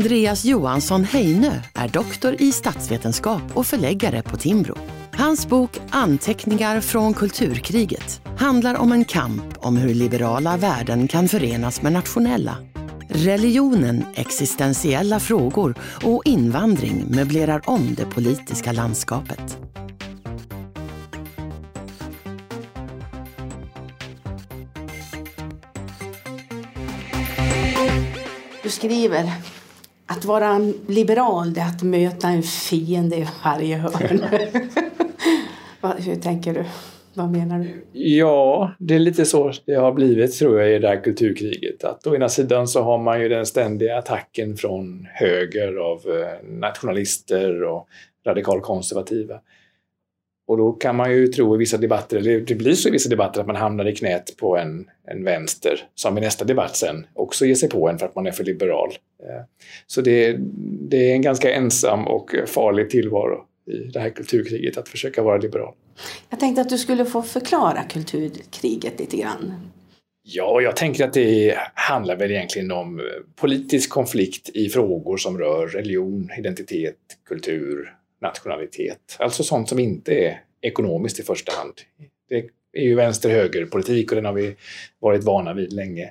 Andreas Johansson Heinö är doktor i statsvetenskap och förläggare på Timbro. Hans bok Anteckningar från kulturkriget handlar om en kamp om hur liberala värden kan förenas med nationella. Religionen, existentiella frågor och invandring möblerar om det politiska landskapet. Du skriver att vara liberal det är att möta en fiende i varje hörn. Hur tänker du? Vad menar du? Ja, det är lite så det har blivit tror jag i det här kulturkriget. Att å ena sidan så har man ju den ständiga attacken från höger av eh, nationalister och radikalkonservativa. Och då kan man ju tro i vissa debatter, eller det blir så i vissa debatter, att man hamnar i knät på en, en vänster som i nästa debatt sen också ger sig på en för att man är för liberal. Eh, så det, det är en ganska ensam och farlig tillvaro i det här kulturkriget att försöka vara liberal. Jag tänkte att du skulle få förklara kulturkriget lite grann. Ja, jag tänker att det handlar väl egentligen om politisk konflikt i frågor som rör religion, identitet, kultur, nationalitet. Alltså sånt som inte är ekonomiskt i första hand. Det är ju vänster-höger-politik och den har vi varit vana vid länge.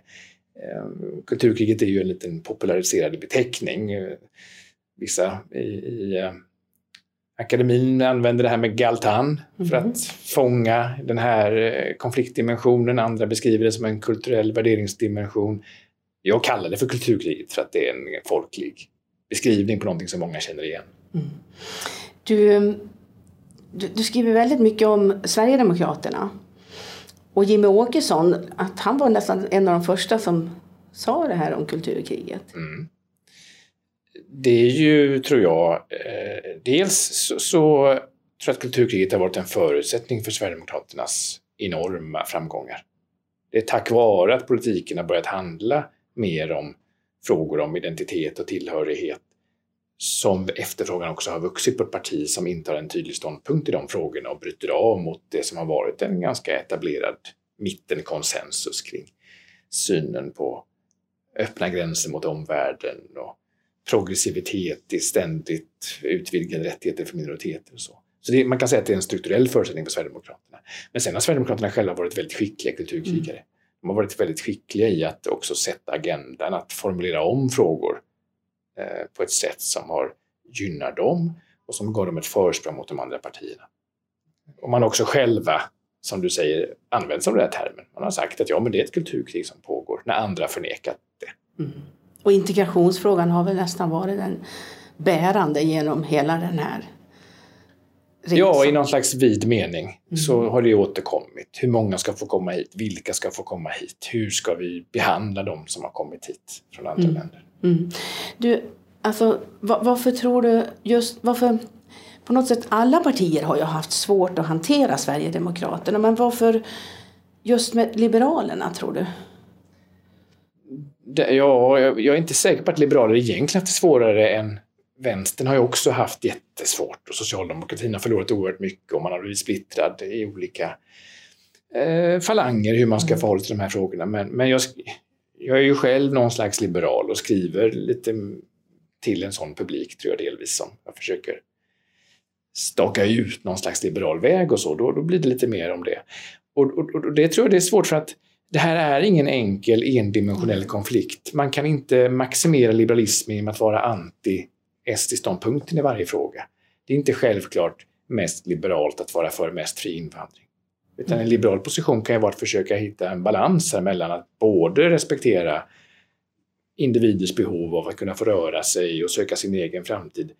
Eh, kulturkriget är ju en liten populariserad beteckning. Vissa i, i eh, akademin använder det här med galtan för mm. att fånga den här eh, konfliktdimensionen. Andra beskriver det som en kulturell värderingsdimension. Jag kallar det för kulturkriget för att det är en folklig beskrivning på någonting som många känner igen. Mm. Du, du, du, skriver väldigt mycket om Sverigedemokraterna. Och Jimmy Åkesson, att han var nästan en av de första som sa det här om kulturkriget. Mm. Det är ju, tror jag, eh, dels så, så tror jag att kulturkriget har varit en förutsättning för Sverigedemokraternas enorma framgångar. Det är tack vare att politiken har börjat handla mer om frågor om identitet och tillhörighet som efterfrågan också har vuxit på ett parti som intar en tydlig ståndpunkt i de frågorna och bryter av mot det som har varit en ganska etablerad mittenkonsensus kring synen på öppna gränser mot omvärlden och progressivitet i ständigt utvidgade rättigheter för minoriteter och så. Så det, man kan säga att det är en strukturell förutsättning för Sverigedemokraterna. Men sen har Sverigedemokraterna själva varit väldigt skickliga kulturkrigare. Mm. De har varit väldigt skickliga i att också sätta agendan, att formulera om frågor på ett sätt som har, gynnar dem och som gav dem ett försprång mot de andra partierna. Och man också själva, som du säger, använt sig av den här termen. Man har sagt att ja, men det är ett kulturkrig som pågår, när andra förnekat det. Mm. Och integrationsfrågan har väl nästan varit den bärande genom hela den här resan. Ja, i någon slags vid mening mm. så har det återkommit. Hur många ska få komma hit? Vilka ska få komma hit? Hur ska vi behandla de som har kommit hit från andra mm. länder? Mm. Du, alltså varför tror du just, varför, på något sätt alla partier har ju haft svårt att hantera Sverigedemokraterna, men varför just med Liberalerna tror du? Ja, jag är inte säker på att liberaler egentligen haft det svårare än vänstern har ju också haft jättesvårt och socialdemokratin har förlorat oerhört mycket och man har blivit splittrad i olika eh, falanger hur man ska mm. förhålla sig till de här frågorna. Men, men jag, jag är ju själv någon slags liberal och skriver lite till en sån publik, tror jag delvis, som jag försöker staka ut någon slags liberal väg och så, då, då blir det lite mer om det. Och, och, och, det tror jag det är svårt för att det här är ingen enkel endimensionell konflikt. Man kan inte maximera liberalismen genom att vara anti SD-ståndpunkten i varje fråga. Det är inte självklart mest liberalt att vara för mest fri invandring. Utan en liberal position kan ju vara att försöka hitta en balans här mellan att både respektera individers behov av att kunna få röra sig och söka sin egen framtid,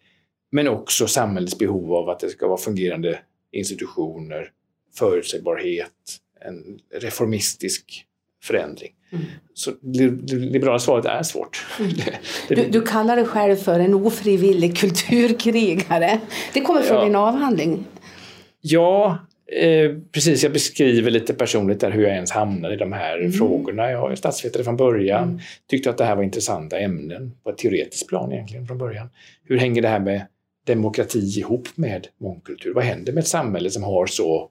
men också samhällets behov av att det ska vara fungerande institutioner, förutsägbarhet, en reformistisk förändring. Mm. Så det liberala svaret är svårt. Mm. Du, du, kallar dig själv för en ofrivillig kulturkrigare. Det kommer från ja. din avhandling. Ja, eh, precis. Jag beskriver lite personligt där hur jag ens hamnade i de här mm. frågorna. Jag är statsvetare från början. Mm. Tyckte att det här var intressanta ämnen på ett teoretiskt plan egentligen från början. Hur hänger det här med demokrati ihop med mångkultur? Vad händer med ett samhälle som har så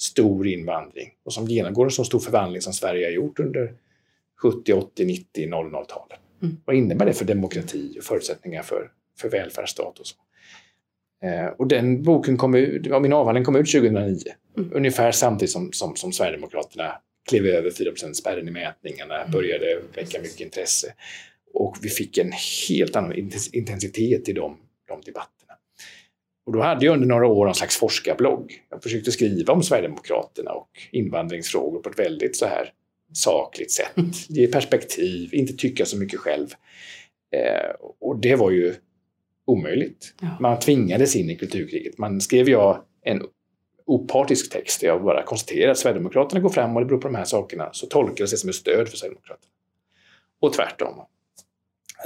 stor invandring och som genomgår en så stor förvandling som Sverige har gjort under 70, 80, 90, 00-talet? Mm. Vad innebär det för demokrati och förutsättningar för, för välfärdsstat och så? Eh, och den boken kom ut, min avhandling kom ut 2009, mm. ungefär samtidigt som, som, som Sverigedemokraterna klev över 4 spärren i mätningarna, mm. började väcka mycket intresse. Och vi fick en helt annan intensitet i de, de debatterna. Och då hade jag under några år en slags forskarblogg. Jag försökte skriva om Sverigedemokraterna och invandringsfrågor på ett väldigt så här sakligt sätt. Ge perspektiv, inte tycka så mycket själv. Eh, och det var ju omöjligt. Ja. Man tvingades in i kulturkriget. Man skrev jag en opartisk text där jag bara konstaterar att Sverigedemokraterna går fram och det beror på de här sakerna, så tolkades det som ett stöd för Sverigedemokraterna. Och tvärtom.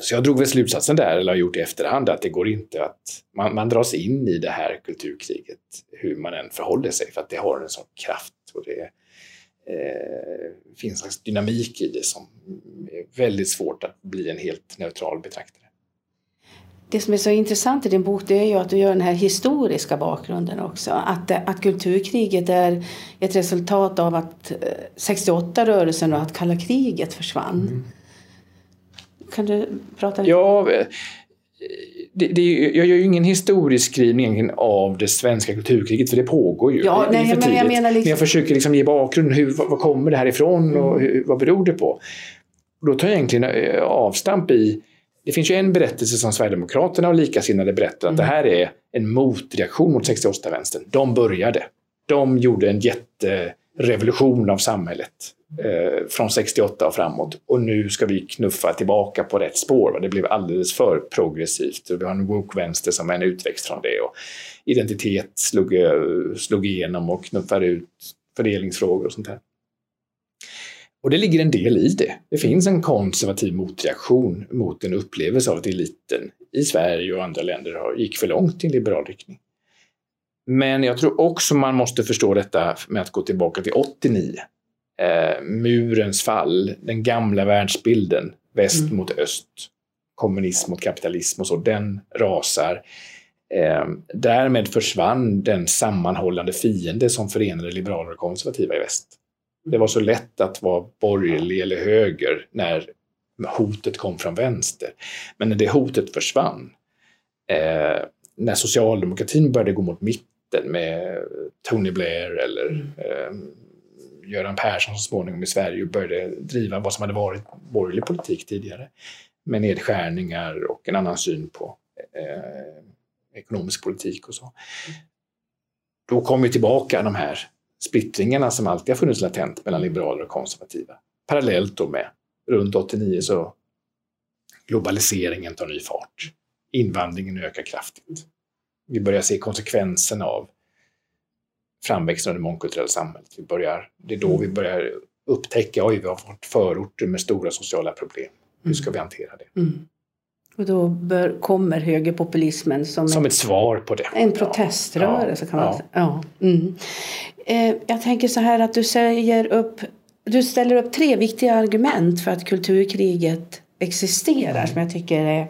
Så jag drog väl slutsatsen där, eller har gjort i efterhand, att det går inte att... Man, man dras in i det här kulturkriget hur man än förhåller sig, för att det har en sån kraft och det eh, finns en slags dynamik i det som är väldigt svårt att bli en helt neutral betraktare. Det som är så intressant i din bok det är ju att du gör den här historiska bakgrunden också. Att, att kulturkriget är ett resultat av att 68-rörelsen eh, och att kalla kriget försvann. Mm. Kan du prata lite? Ja, eh, det, det, jag gör ju ingen historieskrivning av det svenska kulturkriget för det pågår ju. Ja, nej, men, jag menar liksom... men jag försöker liksom ge bakgrunden. Hur, vad, kommer det här ifrån och mm. hur, vad beror det på? Då tar jag egentligen eh, avstamp i det finns ju en berättelse som Sverigedemokraterna och likasinnade berättar att mm. det här är en motreaktion mot 68-vänstern. De började. De gjorde en jätterevolution av samhället eh, från 68 och framåt. Och nu ska vi knuffa tillbaka på rätt spår. Va? Det blev alldeles för progressivt. Vi har en woke-vänster som är en utväxt från det. Och identitet slog, eh, slog igenom och knuffade ut fördelningsfrågor och sånt här. Och det ligger en del i det. Det finns en konservativ motreaktion mot en upplevelse av att eliten i Sverige och andra länder gick för långt i en liberal riktning. Men jag tror också man måste förstå detta med att gå tillbaka till 89. Eh, murens fall, den gamla världsbilden, väst mm. mot öst, kommunism mot kapitalism och så, den rasar. Eh, därmed försvann den sammanhållande fiende som förenade liberaler och konservativa i väst. Det var så lätt att vara borgerlig eller höger när hotet kom från vänster. Men när det hotet försvann, eh, när socialdemokratin började gå mot mitten med Tony Blair eller mm. eh, Göran Persson så småningom i Sverige och började driva vad som hade varit borgerlig politik tidigare med nedskärningar och en annan syn på eh, ekonomisk politik och så. Då kom ju tillbaka de här splittringarna som alltid har funnits latent mellan liberaler och konservativa. Parallellt då med runt 89 så globaliseringen tar ny fart. Invandringen ökar kraftigt. Vi börjar se konsekvenserna av framväxten av det mångkulturella samhället. Vi börjar, det är då vi börjar upptäcka, oj, vi har fått förorter med stora sociala problem. Hur ska vi hantera det? Mm. Och då bör, kommer högerpopulismen som, som ett svar på det. En proteströrelse ja. kan man ja. säga. Ja. Mm. Eh, jag tänker så här att du säger upp du ställer upp tre viktiga argument för att kulturkriget existerar som jag tycker är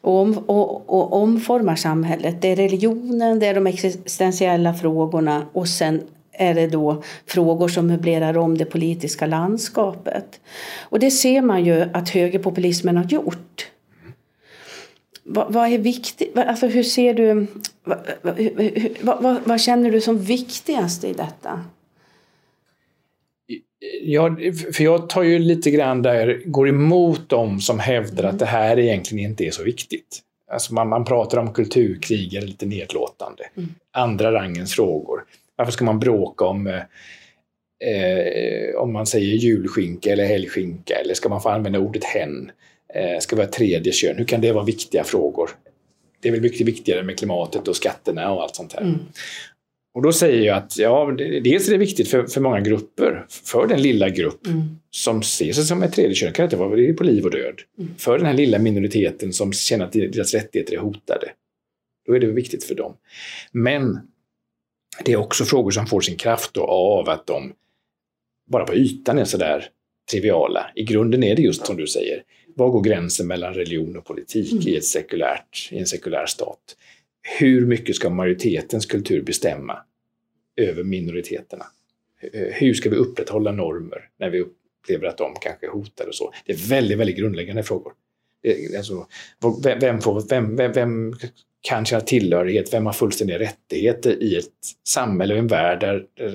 och, om, och, och omformar samhället. Det är religionen, det är de existentiella frågorna och sen är det då frågor som möblerar om det politiska landskapet. Och det ser man ju att högerpopulismen har gjort. Vad, vad, är viktigt? Alltså hur ser du... Vad, vad, vad, känner du som viktigast i detta? Ja, för jag tar ju lite grann där, går emot dem som hävdar att det här egentligen inte är så viktigt. Alltså man, man pratar om kulturkrig, är lite nedlåtande. Mm. Andra rangens frågor. Varför ska man bråka om eh, eh, om man säger julskinka eller helgskinka eller ska man få använda ordet hen? Eh, ska vara tredje kön. Hur kan det vara viktiga frågor? Det är väl mycket viktigare med klimatet och skatterna och allt sånt här. Mm. Och då säger jag att ja, dels är det viktigt för, för många grupper. För den lilla grupp mm. som ser sig som ett tredje kön, kan det vara det är på liv och död. Mm. För den här lilla minoriteten som känner att deras rättigheter är hotade. Då är det viktigt för dem. Men det är också frågor som får sin kraft av att de bara på ytan är sådär triviala. I grunden är det just som du säger, var går gränsen mellan religion och politik mm. i, ett sekulärt, i en sekulär stat? Hur mycket ska majoritetens kultur bestämma över minoriteterna? Eh, hur ska vi upprätthålla normer när vi upplever att de kanske är hotade och så? Det är väldigt, väldigt grundläggande frågor. Eh, alltså, vem, får, vem, vem, vem kan känna tillhörighet, vem har fullständiga rättigheter i ett samhälle och en värld där eh,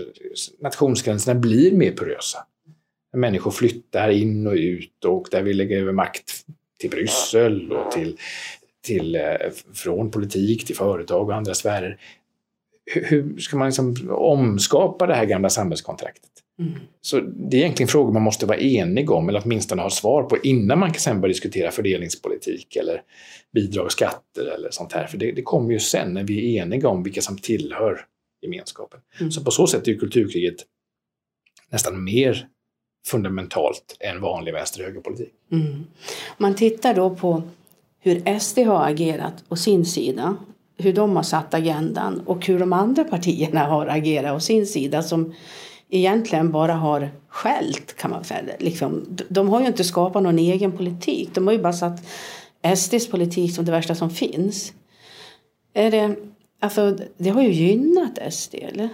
nationsgränserna blir mer porösa? Människor flyttar in och ut och där vi lägger över makt till Bryssel och till, till, eh, från politik till företag och andra sfärer. Hur ska man liksom omskapa det här gamla samhällskontraktet? Mm. Så det är egentligen frågor man måste vara enig om, eller åtminstone ha svar på innan man kan sen börja diskutera fördelningspolitik eller bidrag och skatter eller sånt här. För det, det kommer ju sen när vi är eniga om vilka som tillhör gemenskapen. Mm. Så på så sätt är kulturkriget nästan mer fundamentalt än vanlig vänster högerpolitik. Mm. Man tittar då på hur SD har agerat på sin sida, hur de har satt agendan och hur de andra partierna har agerat på sin sida som egentligen bara har skällt kan man säga. Liksom, de har ju inte skapat någon egen politik. De har ju bara satt SDs politik som det värsta som finns. Är det, alltså, det har ju gynnat SD, eller?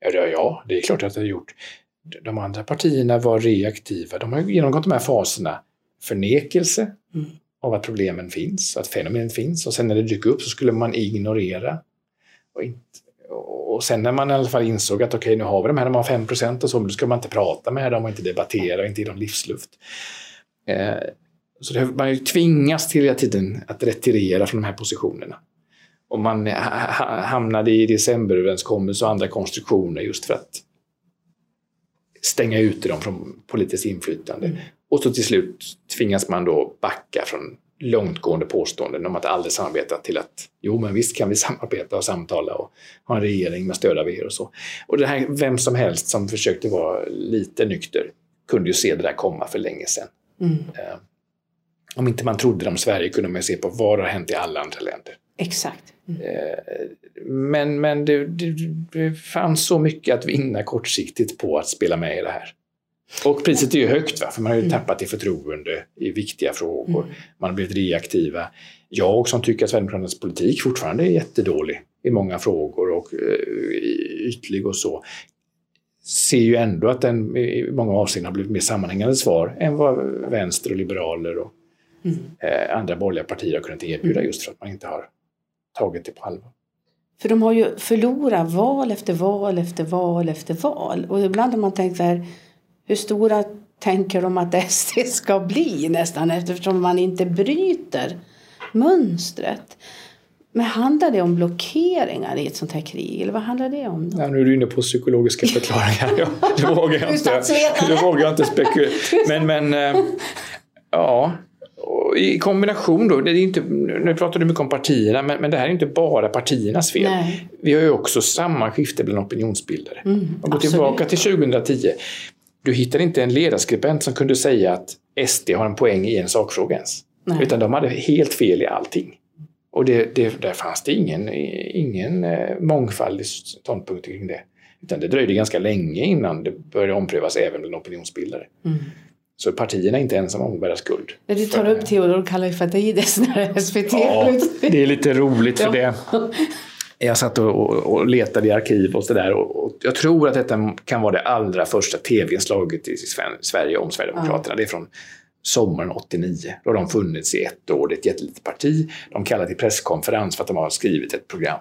Ja, ja, det är klart att det har gjort. De andra partierna var reaktiva. De har genomgått de här faserna. Förnekelse mm. av att problemen finns, att fenomenen finns. Och sen när det dyker upp så skulle man ignorera. Och, inte, och sen när man i alla fall insåg att okej, okay, nu har vi de här, de har 5 procent och så, men då ska man inte prata med dem och inte debattera och inte ge dem livsluft. Eh, så det, man tvingas till hela tiden att retirera från de här positionerna. Och man hamnade i decemberöverenskommelse och andra konstruktioner just för att stänga ute dem från politiskt inflytande. Mm. Och så till slut tvingas man då backa från långtgående påståenden om att aldrig samarbeta till att jo, men visst kan vi samarbeta och samtala och ha en regering med stöd av er och så. Och det här, vem som helst som försökte vara lite nykter kunde ju se det där komma för länge sedan. Mm. Om inte man trodde om Sverige kunde man se på vad har hänt i alla andra länder. Exakt. Mm. Uh, men men det, det, det fanns så mycket att vinna kortsiktigt på att spela med i det här. Och priset är ju högt, va? för man har ju mm. tappat i förtroende i viktiga frågor. Mm. Man har blivit reaktiva. Jag som tycker att Sverigedemokraternas politik fortfarande är jättedålig i många frågor och uh, ytlig och så, ser ju ändå att den i många avseenden har blivit mer sammanhängande svar än vad vänster och liberaler och mm. eh, andra borgerliga partier har kunnat erbjuda just för att man inte har tagit det på allvar. För de har ju förlorat val efter val efter val efter val. Och ibland har man tänkt så här, hur stora tänker de att SD ska bli nästan eftersom man inte bryter mönstret. Men handlar det om blockeringar i ett sånt här krig? Eller vad handlar det om? Ja, nu är du inne på psykologiska förklaringar. Ja, det vågar jag inte, det vågar jag inte spekulera Men, men äh, i kombination då, det är inte, nu pratar du mycket om partierna, men, men det här är inte bara partiernas fel. Nej. Vi har ju också sammanskifte bland opinionsbildare. Mm, Om går tillbaka till 2010, du hittar inte en ledarskribent som kunde säga att SD har en poäng i en sakfråga ens. Nej. Utan de hade helt fel i allting. Och det, det, där fanns det ingen, ingen eh, mångfald i ståndpunkter kring det. Utan det dröjde ganska länge innan det började omprövas även bland opinionsbildare. Mm. Så partierna är inte ensamma om att bära skuld. När du tar upp Theodor Kallifatides när SVT Ja, det är lite roligt för det. Jag satt och, och, och letade i arkiv och sådär och, och jag tror att detta kan vara det allra första tv-inslaget i Sverige om Sverigedemokraterna. Ja. Det är från sommaren 89. Då har de funnits i ett år. Det är ett jättelitet parti. De kallar till presskonferens för att de har skrivit ett program.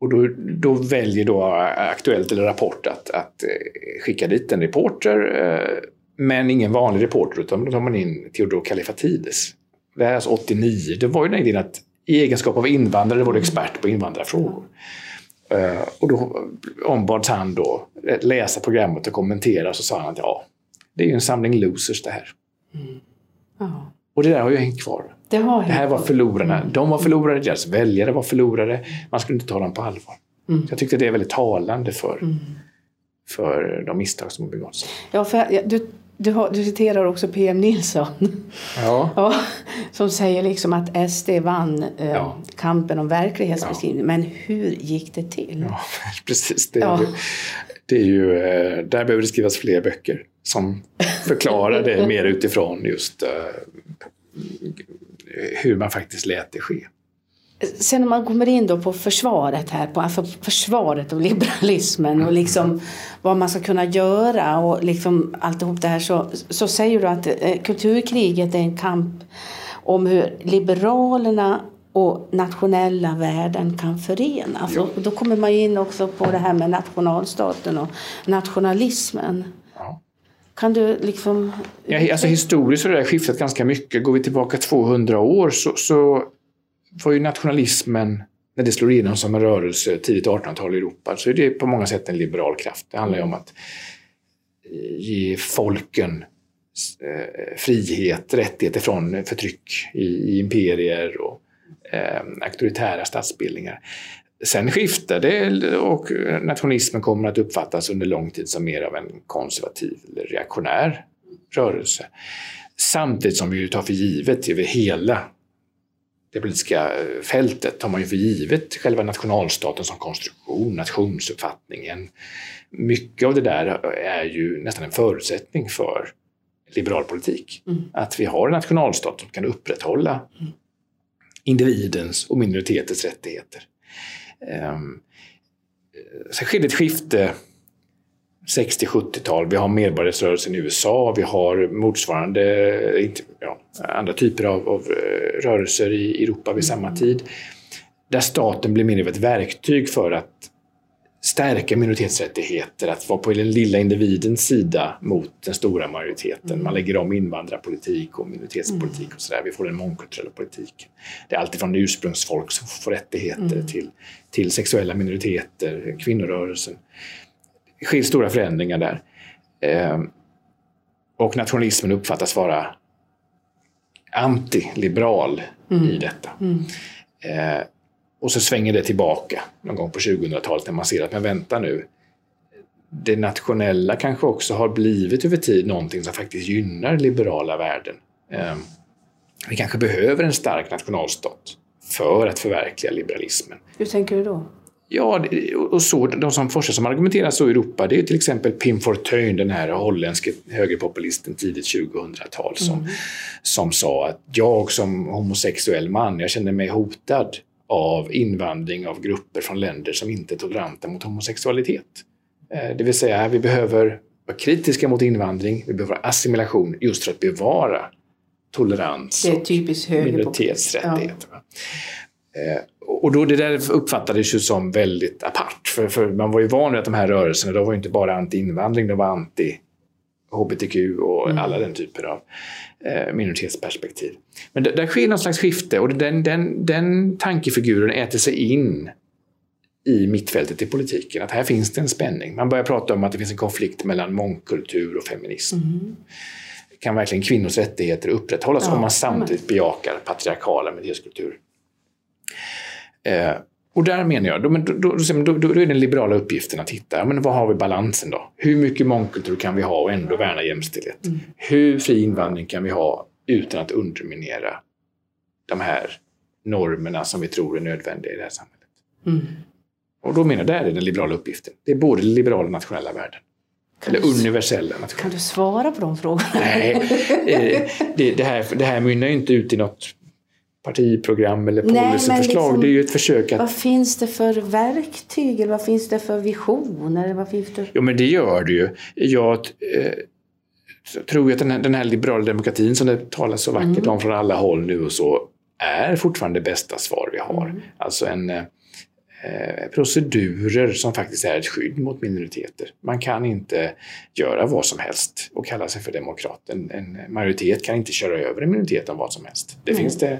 Och då, då väljer då Aktuellt eller Rapport att, att eh, skicka dit en reporter eh, men ingen vanlig reporter, utan då tar man in Theodor Kallifatides. Det här är alltså 89. Det var ju den idén att i egenskap av invandrare var du expert på invandrarfrågor. Uh, och då ombads han då läsa programmet och kommentera och så sa han att ja, det är ju en samling losers det här. Mm. Och det där har ju hängt kvar. Det, har det här var förlorarna. De var förlorare, deras väljare var förlorare. Man skulle inte ta dem på allvar. Mm. Jag tyckte det är väldigt talande för, mm. för de misstag som har begåtts. Ja, för du Du, har, du citerar också PM Nilsson. Ja. ja, som säger liksom att SD vann eh, Ja. kampen om verklighetsbeskrivning. Men hur gick det till? Ja, precis. Det är, Ja. ju, det är ju, eh, där behöver det skrivas fler böcker som förklarar det mer utifrån just eh, hur man faktiskt lät det ske. Sen när man kommer in då på försvaret här, på alltså försvaret av liberalismen och liksom vad man ska kunna göra och liksom alltihop det här så, så säger du att eh, kulturkriget är en kamp om hur liberalerna och nationella värden kan förenas. Och då kommer man in också på det här med nationalstaten och nationalismen. Ja. Kan du liksom... Ja, alltså historiskt har det skiftat ganska mycket. Går vi tillbaka 200 år så, så var ju nationalismen, när det slår igenom som en rörelse tidigt 1800-tal i Europa, så är det på många sätt en liberal kraft. Det handlar ju om att eh, ge folken eh, frihet, rättigheter från förtryck i, i imperier och eh, auktoritära statsbildningar. Sen skiftar det och nationalismen kommer att uppfattas under lång tid som mer av en konservativ eller reaktionär rörelse. Samtidigt som vi tar för givet över hela det politiska fältet tar man ju för givet själva nationalstaten som konstruktion, nationsuppfattningen. Mycket av det där är ju nästan en förutsättning för liberal politik. Mm. Att vi har en nationalstat som kan upprätthålla individens och minoritetens rättigheter. Um, sen skedde ett skifte 60-70-tal. Vi har medborgarrättsrörelsen i USA, vi har motsvarande ja, andra typer av, av eh, rörelser i Europa vid samma tid. Där staten blir mer av ett verktyg för att stärka minoritetsrättigheter, att vara på den lilla individens sida mot den stora majoriteten. Man lägger om invandrarpolitik och minoritetspolitik och sådär. Vi får en mångkulturell politik. Det är alltifrån ursprungsfolk som får rättigheter till, till sexuella minoriteter, kvinnorörelsen. Sker stora förändringar där. Eh, och nationalismen uppfattas vara antiliberal i detta. Eh, och så svänger det tillbaka någon gång på 2000-talet när man ser att, men vänta nu, det nationella kanske också har blivit över tid någonting som faktiskt gynnar liberala värden. Eh, vi kanske behöver en stark nationalstat för att förverkliga liberalismen. Hur tänker du då? Ja, och så, de som forskar som argumenterar så i Europa, det är till exempel Pim Fortuyn, den här holländske högerpopulisten tidigt 2000-tal, som, som sa att jag som homosexuell man, jag känner mig hotad av invandring av grupper från länder som inte är toleranta mot homosexualitet. Eh, Det vill säga, vi behöver vara kritiska mot invandring, vi behöver assimilation just för att bevara tolerans och minoritetsrättigheter. va. Och då det där uppfattades ju som väldigt apart. För, för man var ju van vid att de här rörelserna, de var inte bara anti-invandring, de var anti-hbtq och alla den typer av eh, minoritetsperspektiv. Men där, sker någon slags skifte och den, den, den tankefiguren äter sig in i mittfältet i politiken. Att här finns det en spänning. Man börjar prata om att det finns en konflikt mellan mångkultur och feminism. Kan verkligen kvinnors rättigheter upprätthållas Ja, om man samtidigt bejakar patriarkala minoritetskulturer? Eh, och där menar jag, då, då, då, då, är den liberala uppgiften att hitta, men vad har vi balansen då? Hur mycket mångkultur kan vi ha och ändå värna jämställdhet? Hur fri invandring kan vi ha utan att underminera de här normerna som vi tror är nödvändiga i det här samhället? Mm. Och då menar jag, där är den liberala uppgiften. Det är både liberala och nationella värden. Eller du s- universella Kan nationella du svara på de frågorna? Nej, eh, det, det, här, det här mynnar ju inte ut i något partiprogram eller policyförslag. liksom- det är ju ett försök att... Vad finns det för verktyg eller vad finns det för visioner? Vad finns det... Jo, men det gör det ju. Jag eh, tror ju att den här, den här liberala demokratin som det talas så vackert om från alla håll nu och så är fortfarande det bästa svar vi har. Alltså en eh, eh, procedurer som faktiskt är ett skydd mot minoriteter. Man kan inte göra vad som helst och kalla sig för demokrat. En, en majoritet kan inte köra över en minoritet om vad som helst. Det finns det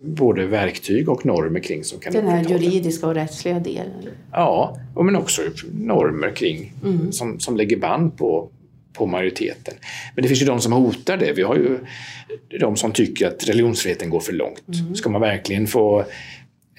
både verktyg och normer kring som kan Den här juridiska och rättsliga delen. Ja, men också normer kring som, som lägger band på, på majoriteten. Men det finns ju de som hotar det. Vi har ju de som tycker att religionsfriheten går för långt. Ska man verkligen få...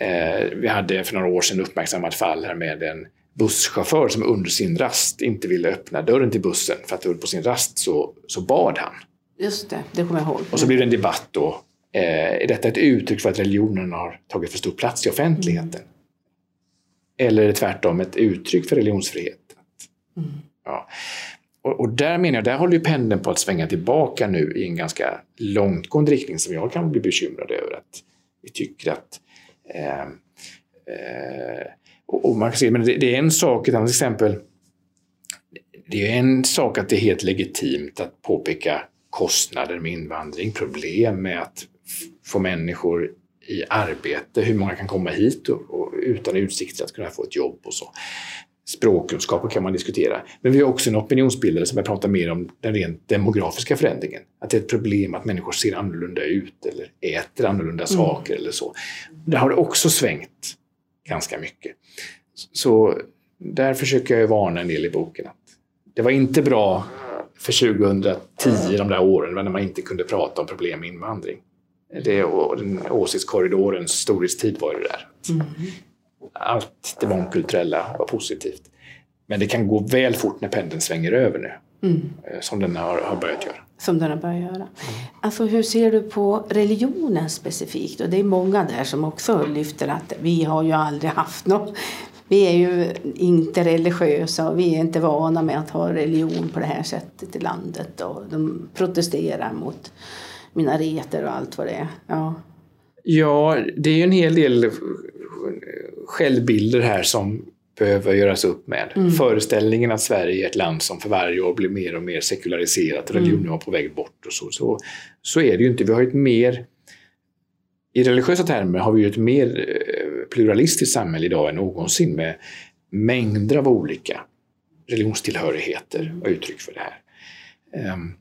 Eh, vi hade för några år sedan uppmärksammat fall här med en busschaufför som under sin rast inte ville öppna dörren till bussen för att på sin rast så, så bad han. Just det, det kommer jag ihåg. Och så blir det en debatt då. Eh, är detta ett uttryck för att religionen har tagit för stor plats i offentligheten? Mm. Eller är det tvärtom ett uttryck för religionsfrihet? Mm. Ja. Och, och, där menar jag, där håller ju pendeln på att svänga tillbaka nu i en ganska långtgående riktning som jag kan bli bekymrad över. Att vi tycker att eh, eh, och, man kan se, men det, det, är en sak, ett annat exempel. Det är en sak att det är helt legitimt att påpeka kostnader med invandring, problem med att få människor i arbete, hur många kan komma hit och, och utan utsikter att kunna få ett jobb och så. Språkkunskaper kan man diskutera. Men vi har också en opinionsbildare som börjar prata mer om den rent demografiska förändringen. Att det är ett problem att människor ser annorlunda ut eller äter annorlunda mm. saker eller så. Där har det också svängt ganska mycket. Så där försöker jag varna en del i boken. att Det var inte bra för 2010, de där åren, när man inte kunde prata om problem med invandring. Det, och den åsiktskorridorens storhetstid var det där. Mm. Allt det mångkulturella var positivt. Men det kan gå väl fort när pendeln svänger över nu. Mm. Eh, som den har, har, börjat göra. Som den har börjat göra. Mm. Alltså hur ser du på religionen specifikt? Och det är många där som också lyfter att vi har ju aldrig haft något vi är ju inte religiösa och vi är inte vana med att ha religion på det här sättet i landet. Och de protesterar mot minareter och allt vad det är. Ja. ja, det är ju en hel del självbilder här som behöver göras upp med. Mm. Föreställningen att Sverige är ett land som för varje år blir mer och mer sekulariserat, religionen mm. var på väg bort och så. så. Så är det ju inte. Vi har ett mer i religiösa termer har vi ju ett mer eh, pluralistiskt samhälle idag än någonsin med mängder av olika religionstillhörigheter och uttryck för det här. Um,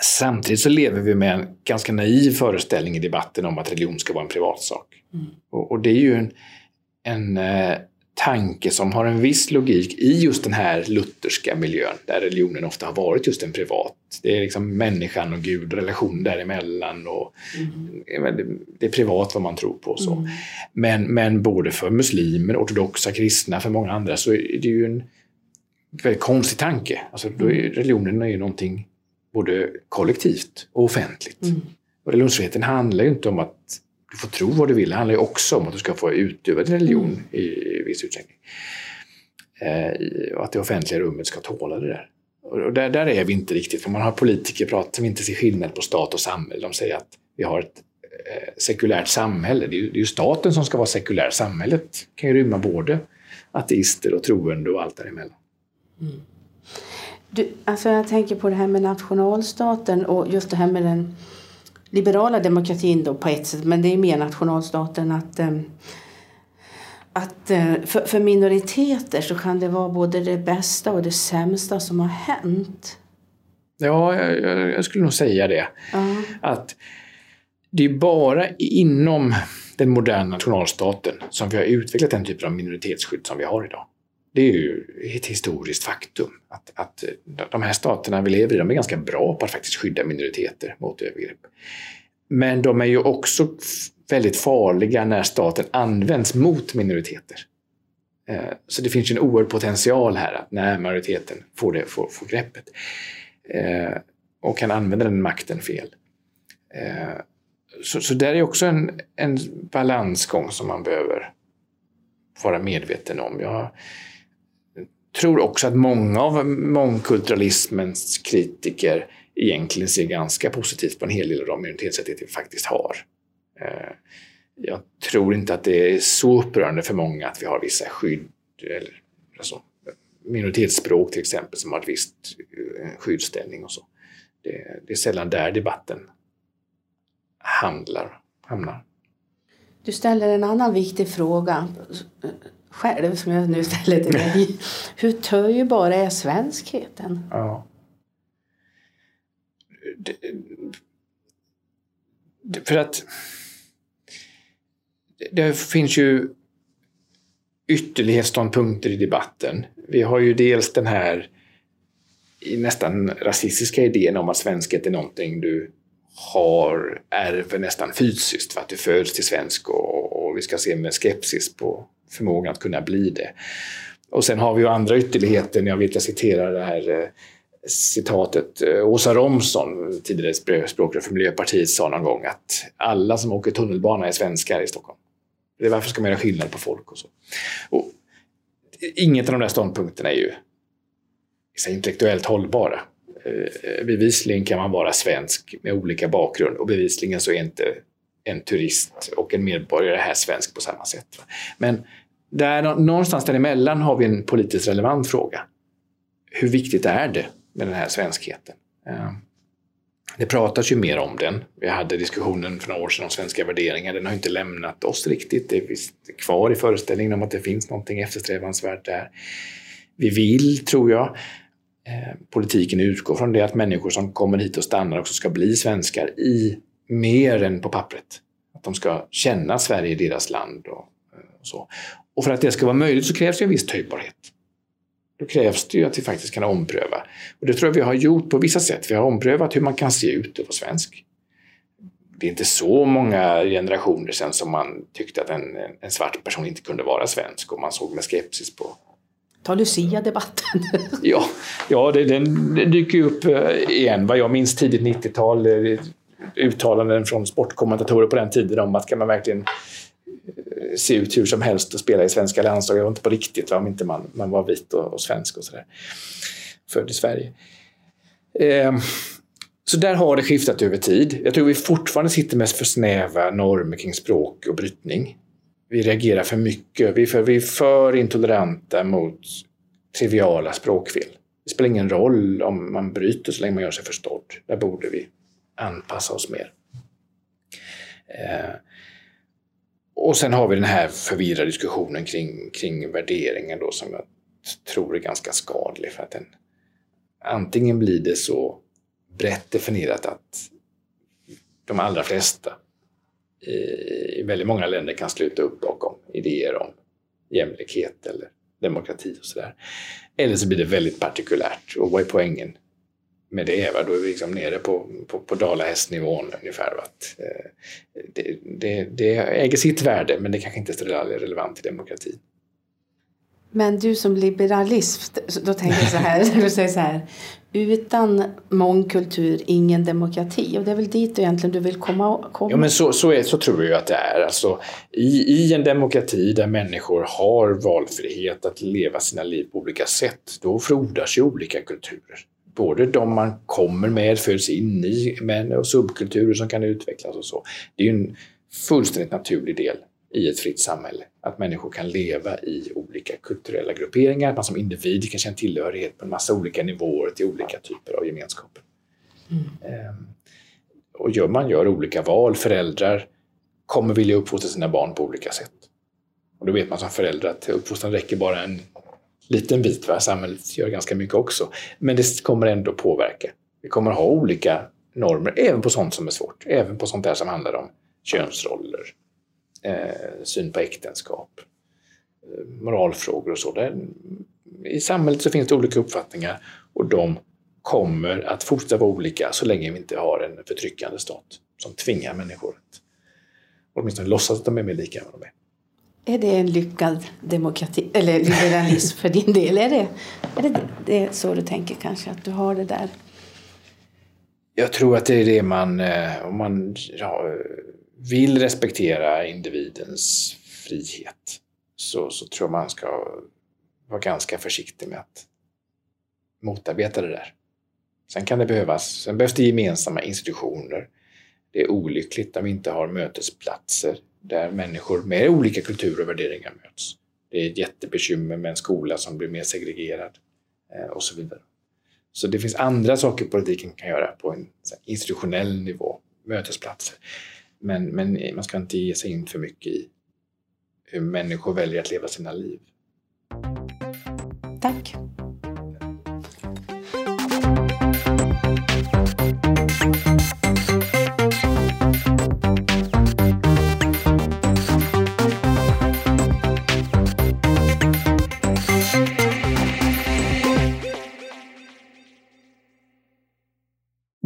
samtidigt så lever vi med en ganska naiv föreställning i debatten om att religion ska vara en privatsak. Mm. Och, och, det är ju en, en uh, tanke som har en viss logik i just den här lutherska miljön där religionen ofta har varit just en privat. Det är liksom människan och Gud och relationen däremellan. Och mm. Det är privat vad man tror på. Så. Mm. Men, men både för muslimer, ortodoxa kristna, för många andra så är det ju en väldigt konstig tanke. Alltså, är, mm. religionen är ju någonting både kollektivt och offentligt. Mm. Och religionsfriheten handlar ju inte om att du får tro vad du vill. Det handlar ju också om att du ska få utöva din religion mm. i viss utsträckning. Eh, och att det offentliga rummet ska tåla det där. Och där, där är vi inte riktigt, för man har politiker pratat som inte ser skillnad på stat och samhälle. De säger att vi har ett eh, sekulärt samhälle. Det är, ju, det är ju staten som ska vara sekulär. Samhället kan ju rymma både ateister och troende och allt däremellan. Mm. Du, alltså jag tänker på det här med nationalstaten och just det här med den liberala demokratin då på ett sätt, men det är mer nationalstaten att ehm, att eh, för, för, minoriteter så kan det vara både det bästa och det sämsta som har hänt. Ja, jag, jag skulle nog säga det. Uh. Att det är bara inom den moderna nationalstaten som vi har utvecklat den typen av minoritetsskydd som vi har idag. Det är ju ett historiskt faktum att, att de här staterna vi lever i, de är ganska bra på att faktiskt skydda minoriteter mot övergrepp. Men de är ju också väldigt farliga när staten används mot minoriteter. Eh, så det finns ju en oerhörd potential här att när majoriteten får, det, får, får greppet eh, och kan använda den makten fel. Eh, så, så där är också en, en balansgång som man behöver vara medveten om. Jag tror också att många av mångkulturalismens kritiker egentligen ser ganska positivt på en hel del av de minoritetsrättigheter vi faktiskt har. Eh, jag tror inte att det är så upprörande för många att vi har vissa skydd, eller alltså, minoritetsspråk till exempel, som har ett visst eh, skyddsställning och så. Det, det är sällan där debatten handlar, hamnar. Du ställer en annan viktig fråga själv som jag nu ställer till dig. Hur töjbar är svenskheten? Ja. Det, det, för att det finns ju ytterlighetsståndpunkter i debatten. Vi har ju dels den här nästan rasistiska idén om att svenskhet är någonting du har, ärver nästan fysiskt för att du föds till svensk och, och vi ska se med skepsis på förmågan att kunna bli det. Och sen har vi ju andra ytterligheter. Jag vet jag citerar det här eh, citatet. Eh, Åsa Romson, tidigare språkrör för Miljöpartiet, sa någon gång att alla som åker tunnelbana är svenskar i Stockholm. Det är varför ska man göra skillnad på folk och så? Och inget av de där ståndpunkterna är ju intellektuellt hållbara. Eh, bevisligen kan man vara svensk med olika bakgrund och bevisligen så är inte en turist och en medborgare här svensk på samma sätt. Men där, någonstans däremellan har vi en politiskt relevant fråga. Hur viktigt är det med den här svenskheten? Eh, det pratas ju mer om den. Vi hade diskussionen för några år sedan om svenska värderingar. Den har inte lämnat oss riktigt. Det är kvar i föreställningen om att det finns någonting eftersträvansvärt där. Vi vill, tror jag, eh, politiken utgår från det att människor som kommer hit och stannar också ska bli svenskar i mer än på pappret. Att de ska känna att Sverige är deras land och, eh, och så. Och för att det ska vara möjligt så krävs det en viss töjbarhet. Då krävs det ju att vi faktiskt kan ompröva. Och det tror jag vi har gjort på vissa sätt. Vi har omprövat hur man kan se ut och vara svensk. Det är inte så många generationer sedan som man tyckte att en, en svart person inte kunde vara svensk och man såg med skepsis på Ta Lucia-debatten. ja, ja det, den, den dyker upp eh, igen. Vad jag minns tidigt 90-tal, eh, uttalanden från sportkommentatorer på den tiden om att kan man verkligen se ut hur som helst och spela i svenska landslaget. Det var inte på riktigt va? om inte man, man var vit och, och svensk och sådär. Född i Sverige. Eh, så där har det skiftat över tid. Jag tror vi fortfarande sitter med för snäva normer kring språk och brytning. Vi reagerar för mycket. Vi är för, vi är för intoleranta mot triviala språkfel. Det spelar ingen roll om man bryter så länge man gör sig förstådd. Där borde vi anpassa oss mer. Eh, och sen har vi den här förvirrade diskussionen kring, kring värderingen då som jag tror är ganska skadlig. För att den, antingen blir det så brett definierat att de allra flesta eh, i, väldigt många länder kan sluta upp bakom idéer om jämlikhet eller demokrati och sådär. Eller så blir det väldigt partikulärt. Och vad är poängen? Med det. Va? Då är vi liksom nere på, på, på dalahästnivån ungefär. Va? Att, eh, det, det, det äger sitt värde men det kanske inte är relevant i demokratin. Men du som liberalist, då tänker jag så här, du säger så här, utan mångkultur, ingen demokrati. Och det är väl dit egentligen du vill komma? komma. Ja, men så, så, är, så tror jag att det är. Alltså, i, I en demokrati där människor har valfrihet att leva sina liv på olika sätt, då frodas ju olika kulturer både de man kommer med, föds in i, men och subkulturer som kan utvecklas och så. Det är ju en fullständigt naturlig del i ett fritt samhälle. Att människor kan leva i olika kulturella grupperingar, att man som individ kan känna tillhörighet på en massa olika nivåer till olika typer av gemenskaper. Mm. Ehm, och gör, man gör olika val, föräldrar kommer vilja uppfostra sina barn på olika sätt. Och då vet man som förälder att uppfostran räcker bara en liten bit. Va? Samhället gör ganska mycket också. Men det kommer ändå påverka. Vi kommer ha olika normer, även på sånt som är svårt. Även på sånt där som handlar om könsroller, eh, syn på äktenskap, eh, moralfrågor och så. Där, I samhället så finns det olika uppfattningar och de kommer att fortsätta vara olika så länge vi inte har en förtryckande stat som tvingar människor att åtminstone låtsas att de är mer lika än vad de är. Är det en lyckad demokrati, eller liberalism för din del? Är det, är det, det är så du tänker kanske, att du har det där? Jag tror att det är det man, eh, om man ja, vill respektera individens frihet, så, så tror jag man ska vara ganska försiktig med att motarbeta det där. Sen kan det behövas, sen behövs det gemensamma institutioner. Det är olyckligt om vi inte har mötesplatser där människor med olika kulturer och värderingar möts. Det är ett jättebekymmer med en skola som blir mer segregerad eh, och så vidare. Så det finns andra saker politiken kan göra på en institutionell nivå, mötesplatser. Men, men man ska inte ge sig in för mycket i hur människor väljer att leva sina liv. Tack.